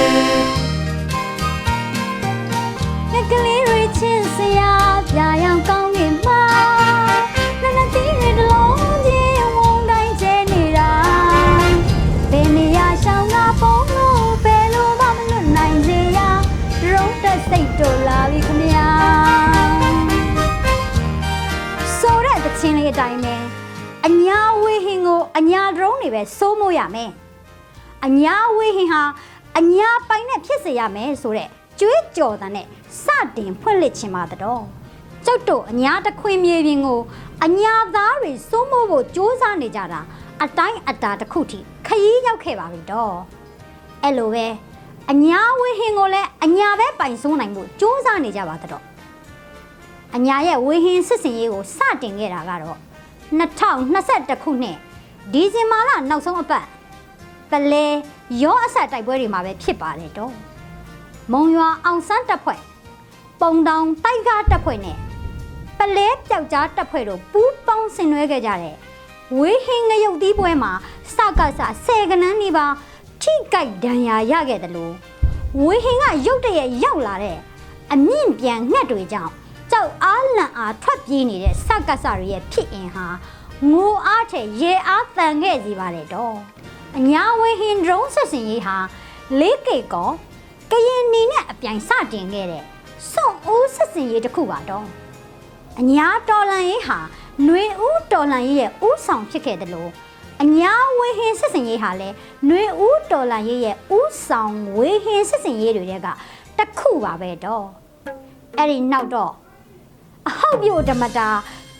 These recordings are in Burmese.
င တိုင်းပဲအညာဝေဟင်ကိုအညာ drone တွေပဲစိုးမိုးရမယ်အညာဝေဟင်ဟာအညာပိုင်နဲ့ဖြစ်စေရမယ်ဆိုတဲ့ကျွေးကြော်တဲ့နဲ့စတင်ဖွင့်လှစ်ခြင်းပါတော့ကျုပ်တို့အညာတခွင်မြေပြင်ကိုအညာသားတွေစိုးမိုးဖို့ကြိုးစားနေကြတာအတိုင်းအတာတစ်ခုထိခရီးရောက်ခဲ့ပါပြီတော့အဲ့လိုပဲအညာဝေဟင်ကိုလည်းအညာပဲပိုင်စိုးနိုင်ဖို့ကြိုးစားနေကြပါတော့အညာရဲ့ဝေဟင်စစ်စင်ရေးကိုစတင်ခဲ့တာကတော့ 2021ခုနှစ်ဒီဇင်ဘာလနောက်ဆုံးအပတ်ပလဲရောအဆက်တိုက်ပွဲတွေမှာပဲဖြစ်ပါတယ်တော့မုံရွာအောင်ဆန်းတပ်ဖွဲ့ပုံတောင်တိုက်ကားတပ်ဖွဲ့နဲ့ပလဲပျောက်ကြားတပ်ဖွဲ့တို့ပူးပေါင်းဆင်နွှဲခဲ့ကြတဲ့ဝေးဟင်းငရုတ်သီးပွဲမှာစကစဆယ်ကနန်းနေပါထိကြိုက်ဒဏ်ရာရခဲ့တယ်လို့ဝေးဟင်းကရုတ်တရက်ရောက်လာတဲ့အမြင့်ပြန်ငှက်တွေကြောင့် ကြောက်အားလန့်အားထွက်ပြေးနေတဲ့စကစတွေရဲ့ဖြစ်အင်ဟာငိုအားထဲရေအားတန်ခဲ့စီပါတယ်တော့ အညာဝေဟင်ဒရုန်းဆက်စင်ရေးဟာလေးကေကောကရင်နီနဲ့အပြိုင်စတင်ခဲ့တဲ့စွန့်ဦးဆက်စင်ရေးတစ်ခုပါတော့အညာတော်လန်ရေးဟာຫນွေဦးတော်လန်ရေးရဲ့ဦးဆောင်ဖြစ်ခဲ့တယ်လို့အညာဝေဟင်ဆက်စင်ရေးဟာလည်းຫນွေဦးတော်လန်ရေးရဲ့ဦးဆောင်ဝေဟင်ဆက်စင်ရေးတွေကတစ်ခုပါပဲတော့အဲ့ဒီနောက်တော့ အဟောက်ပြိုဓမ္မတာ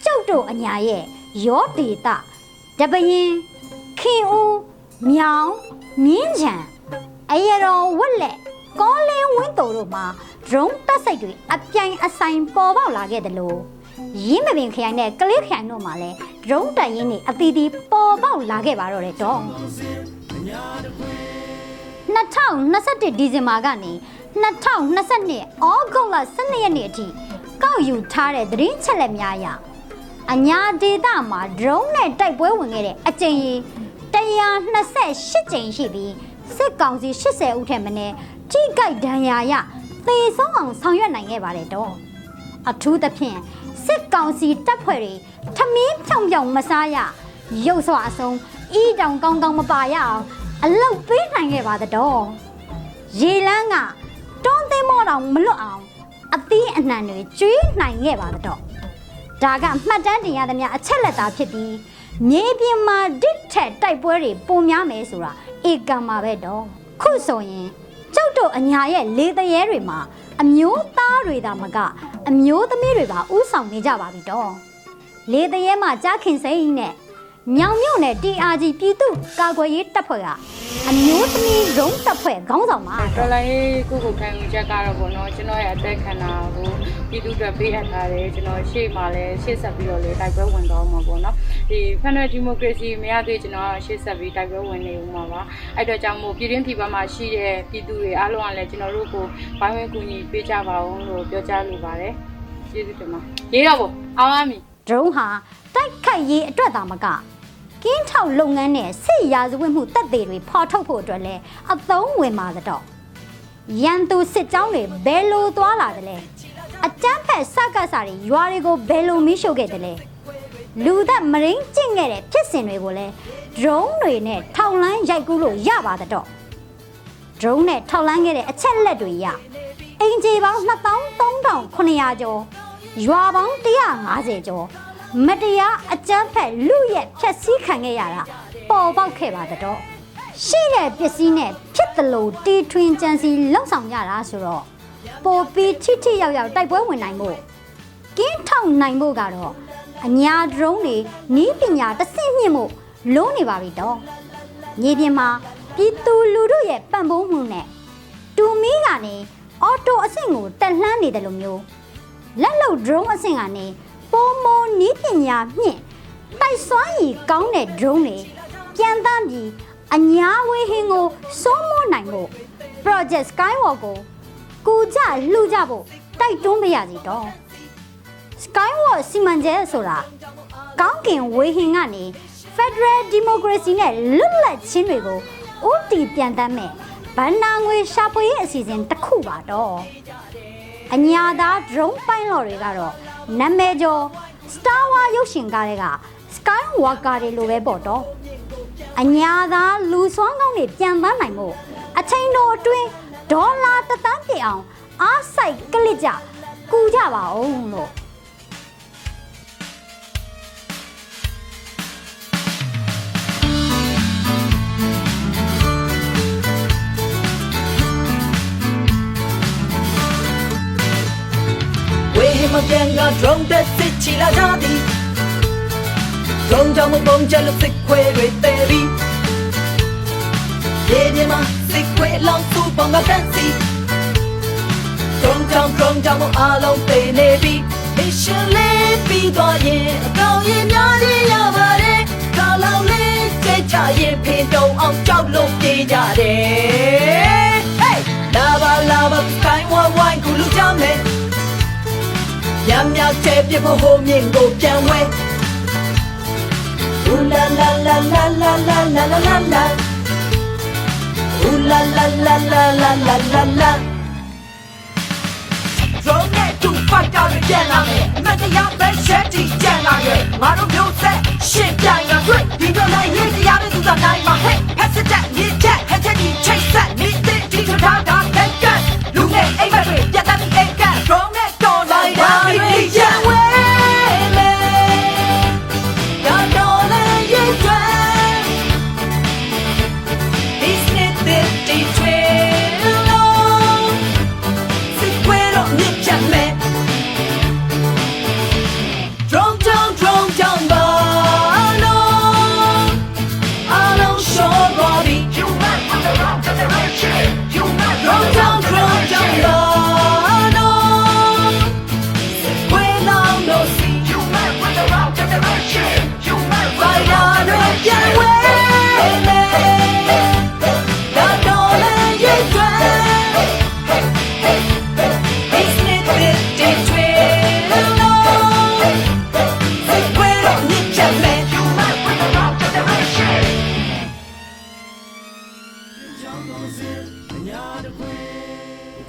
ကျုပ်တို့အညာရဲ့ရောဒေတာတပရင်ခင်ဦးမြောင်မြင်းချံအရတော်ဝက်လက်ကောလင်းဝင်းတော်တို့မှာဒရုန်းတက်စိတ်တွေအပြိုင်အဆိုင်ပေါ်ပေါက်လာခဲ့တယ်လို့ရင်းမပင်ခရိုင်နဲ့ကလေးခရိုင်တို့မှာလည်းဒရုန်းတက်ရင်းတွေအသီးသီးပေါ်ပေါက်လာခဲ့ပါတော့တယ်တော့2021ဒီဇင်ဘာကနေ2022ဩဂုတ်လ12ရက်နေ့အထိ ကောက်ယူထားတဲ့သတင်းချက်လက်များအရအညာဒေတာမှာဒရုန်းနဲ့တိုက်ပွဲဝင်ခဲ့တဲ့အကြိမ်ကြီး128ကြိမ်ရှိပြီးစစ်ကောင်စီ80ဦးထက်မနည်းထိကြိုက်ဒဏ်ရာရသေဆုံးအောင်ဆောင်ရွက်နိုင်ခဲ့ပါတယ်တော့အထူးသဖြင့်စစ်ကောင်စီတပ်ဖွဲ့တွေထမင်းဖြောင်ဖြောင်မစားရရုပ်စွာအဆုံးဤတောင်ကောင်းကောင်းမပါရအောင်အလောက်ပေးနိုင်ခဲ့ပါတော့ရေလန်းကတွန်းသိမ်းမောတောင်မလွတ်အောင် အသီးအနှံတွေကျွေးနိုင်ခဲ့ပါတော့ဒါကမှတ်တမ်းတင်ရသမျှအချက်လက်သာဖြစ်ပြီးမြေပြင်မှာဒစ်ထက်တိုက်ပွဲတွေပုံများမယ်ဆိုတာဧကံမှာပဲတော့ခုဆိုရင်ကျုပ်တို့အညာရဲ့လေတရေတွေမှာအမျိုးသားတွေသာမကအမျိုးသမီးတွေပါဥဆောင်နေကြပါပြီတော့လေတရေမှာကြားခင်စိမ့်နဲ့ မြောင်မြို့နယ် TRG ပြည်သူ့ကာကွယ်ရေးတပ်ဖွဲ့ကအမျိုးသမီးရုံးတပ်ဖွဲ့ခေါင်းဆောင်ပါတော်လိုင်းကိုကိုခံယူချက်ကတော့ပေါ့နော်ကျွန်တော်ရဲ့အသက်ခံတာကိုပြည်သူတွေပေးအပ်ထားတယ်ကျွန်တော်ရှေ့မှာလည်းရှေ့ဆက်ပြီးတော့လေတိုက်ပွဲဝင်တော့မှာပေါ့နော်ဒီ Federal Democracy မရသေးကျွန်တော်ရှေ့ဆက်ပြီးတိုက်ပွဲဝင်နေဦးမှာပါအဲ့တော့ကြောင့်မို့ပြည်တွင်းပြည်ပမှာရှိတဲ့ပြည်သူတွေအားလုံးကလည်းကျွန်တော်တို့ကိုဝိုင်းဝန်းကူညီပေးကြပါအောင်လို့ပြောကြားလိုပါတယ်ကျေးဇူးတင်ပါရေးတော့ပေါ့အောင်ပါမီဒရုန်းဟာ တိုက်ခိုက်ရေးအတွက်သာမကကင်းထောက်လုပ်ငန်းနဲ့စစ်ရာဇဝတ်မှုတပ်တွေတွေဖော်ထုတ်ဖို့အတွက်လည်းအသုံးဝင်ပါတော့ရန်သူစစ်ကြောင်းတွေဘယ်လိုသွားလာတယ်လဲအကြမ်းဖက်စကားစာတွေရွာတွေကိုဘယ်လိုမီးရှို့ခဲ့တယ်လဲလူသက်မရင်းကျင့်ခဲ့တဲ့ဖြစ်စဉ်တွေကိုလည်းဒရုန်းတွေနဲ့ထောက်လန်းရိုက်ကူးလို့ရပါတော့ဒရုန်းနဲ့ထောက်လန်းခဲ့တဲ့အချက်လက်တွေရအင်ဂျီပေါင်း2300ကျော်ရွာပေါင်း150ကျော် မတရားအကြမ်းဖက်လူရဲ့ဖြက်စီးခံခဲ့ရတာပေါ်ပေါက်ခဲ့ပါတော့ရှိတဲ့ပစ္စည်းနဲ့ဖြစ်တယ်လို့တီထွင်ကြံစီလောက်ဆောင်ရတာဆိုတော့ပေါ်ပြီးထိထိရောက်ရောက်တိုက်ပွဲဝင်နိုင်ဖို့ကင်းထောက်နိုင်ဖို့ကတော့အညာဒရုန်းတွေနီးပညာတဆင့်မြင့်မှုလုံးနေပါပြီတော့မြေပြင်မှာပြည်သူလူထုရဲ့ပံ့ပိုးမှုနဲ့တူမီကနေအော်တိုအဆင့်ကိုတက်လှမ်းနေတယ်လို့မျိုးလက်လုံ drone အဆင့်ကနေ ပိုမိုနီးပညာမြင့်တိုက်စွမ်းရည်ကောင်းတဲ့ drone တွေပြန်တမ်းပြီးအညာဝေးဟင်းကိုစိုးမိုးနိုင်ဖို့ project skywalk ကိုကူကြလှူကြဖို့တိုက်တွန်းပေးရစီတော့ skywalk စီမံချက်ဆိုတာကောင်းကင်ဝေးဟင်းကနေ Federal Democracy နဲ့လွတ်လပ်ခြင်းတွေကိုဥတီပြန်တမ်းမဲ့ဗန္နာငွေရှာဖွေရေးအစီအစဉ်တစ်ခုပါတော့အညာသား drone pilot တွေကတော့ နာမည်ကျော် Star Wars ရုပ်ရှင်ကားတွေက Skywalker တွေလိုပဲပေါ့တော့အညာသားလူစွမ်းကောင်းတွေပြန်ပန်းနိုင်မှုအချိန်တော်အတွင်းဒေါ်လာတစ်သန်းပြည့်အောင်အားစိုက်ကလစ်ကြကူကြပါအောင်လို့ ပြန်က drone တက်စစ်ချီလာကြသည် drone ကြောင့်မပုံချက်လို့စစ်ခွဲတွေတဲပြီးရေမြေမှာစစ်ခွဲလောင်သူပုံကတန်းစီ drone ကြောင့် drone ကြောင့်မအားလုံးပေနေပြီး mission လေးပြီးသွားရင်အကောင်ရင်များကြီးရပါတယ်ကာလောင်လေးကြိတ်ချရင်ဖင်တုံအောင်ကြောက်လို့ပြေးကြတယ် က်တဲ့ပြမဟိုမြင်ကိုပြန်ဝဲ Ooh la la la la la la la la la la Ooh la la la la la la la la လုံးနဲ့တူဖတ်တာတွေပြန်လာမယ်မတရားပဲချက်တီကြံလာရဲ့ငါတို့မျိုးဆက်ရှင်းပြိုင်ရတွေ့ဒီလိုလိုက်ရေးတရားတွေသူသာနိုင်မှာဟဲ့ဖက်စက်တက်မြစ်ချက်ဟက်ချက်ဒီချိတ်ဆက်မြစ်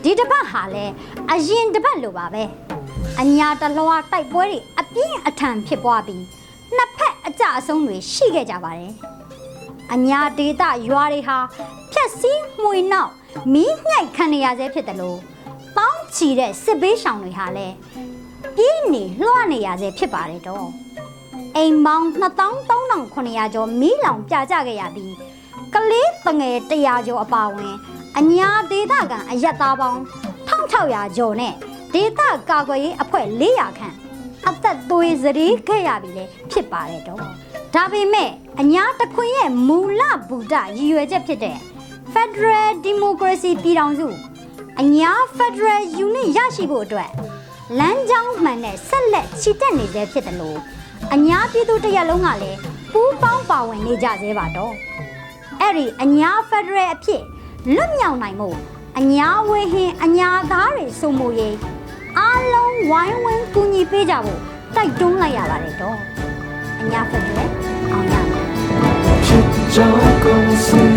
ဒီတစ်ပတ်ဟာလဲအရင်တစ်ပတ်လိုပါပဲအညာတလွားတိုက်ပွဲတွေအပြင်းအထန်ဖြစ်ပွားပြီးနှစ်ဖက်အကြအဆုံးတွေရှိခဲ့ကြပါတယ်အညာဒေတာရွာတွေဟာဖြက်စီးမှွေနောက်မီးညှိုက်ခံနေရဆဲဖြစ်တယ်လို့ပေါင်းချီတဲ့စစ်ဘေးရှောင်တွေဟာလဲပြင်းနေလွှားနေရဆဲဖြစ်ပါတယ်တော့အိမ်ပေါင်း2300ကျော်မီးလောင်ပြကြခဲ့ရပြီး ကလေးတငယ်100ကျော်အပါအဝင် အညာဒေသခံအရက်သားပေါင်း1600ကျော်နဲ့ဒေသကာကွယ်ရေးအဖွဲ့400ခန့်အသက်သွေးစရီးခဲ့ရပြီလေဖြစ်ပါတယ်တော့ဒါပေမဲ့အညာတခွင်ရဲ့မူလဗုဒ္ဓရည်ရွယ်ချက်ဖြစ်တဲ့ Federal Democracy ပြည်ထောင်စုအညာ Federal Unit ရရှိဖို့အတွက်လမ်းကြောင်းမှန်နဲ့ဆက်လက်ချီတက်နေသေးဖြစ်တယ်လို့အညာပြည်သူတစ်ရက်လုံးကလည်းပူးပေါင်းပါဝင်နေကြသေးပါတော့ အဲ့ဒီအညာဖက်ဒရယ်အဖြစ်လွတ်မြောက်နိုင်မှုအညာဝေဟင်အညာသားတွေစုံမှုရေးအားလုံးဝိုင်းဝန်းကူညီပေးကြဖို့တိုက်တွန်းလိုက်ရပါတယ်တော့အညာဖက်ဒရယ်အောင်ရမယ်ဖြစ်ကြောင်းကုန်စင်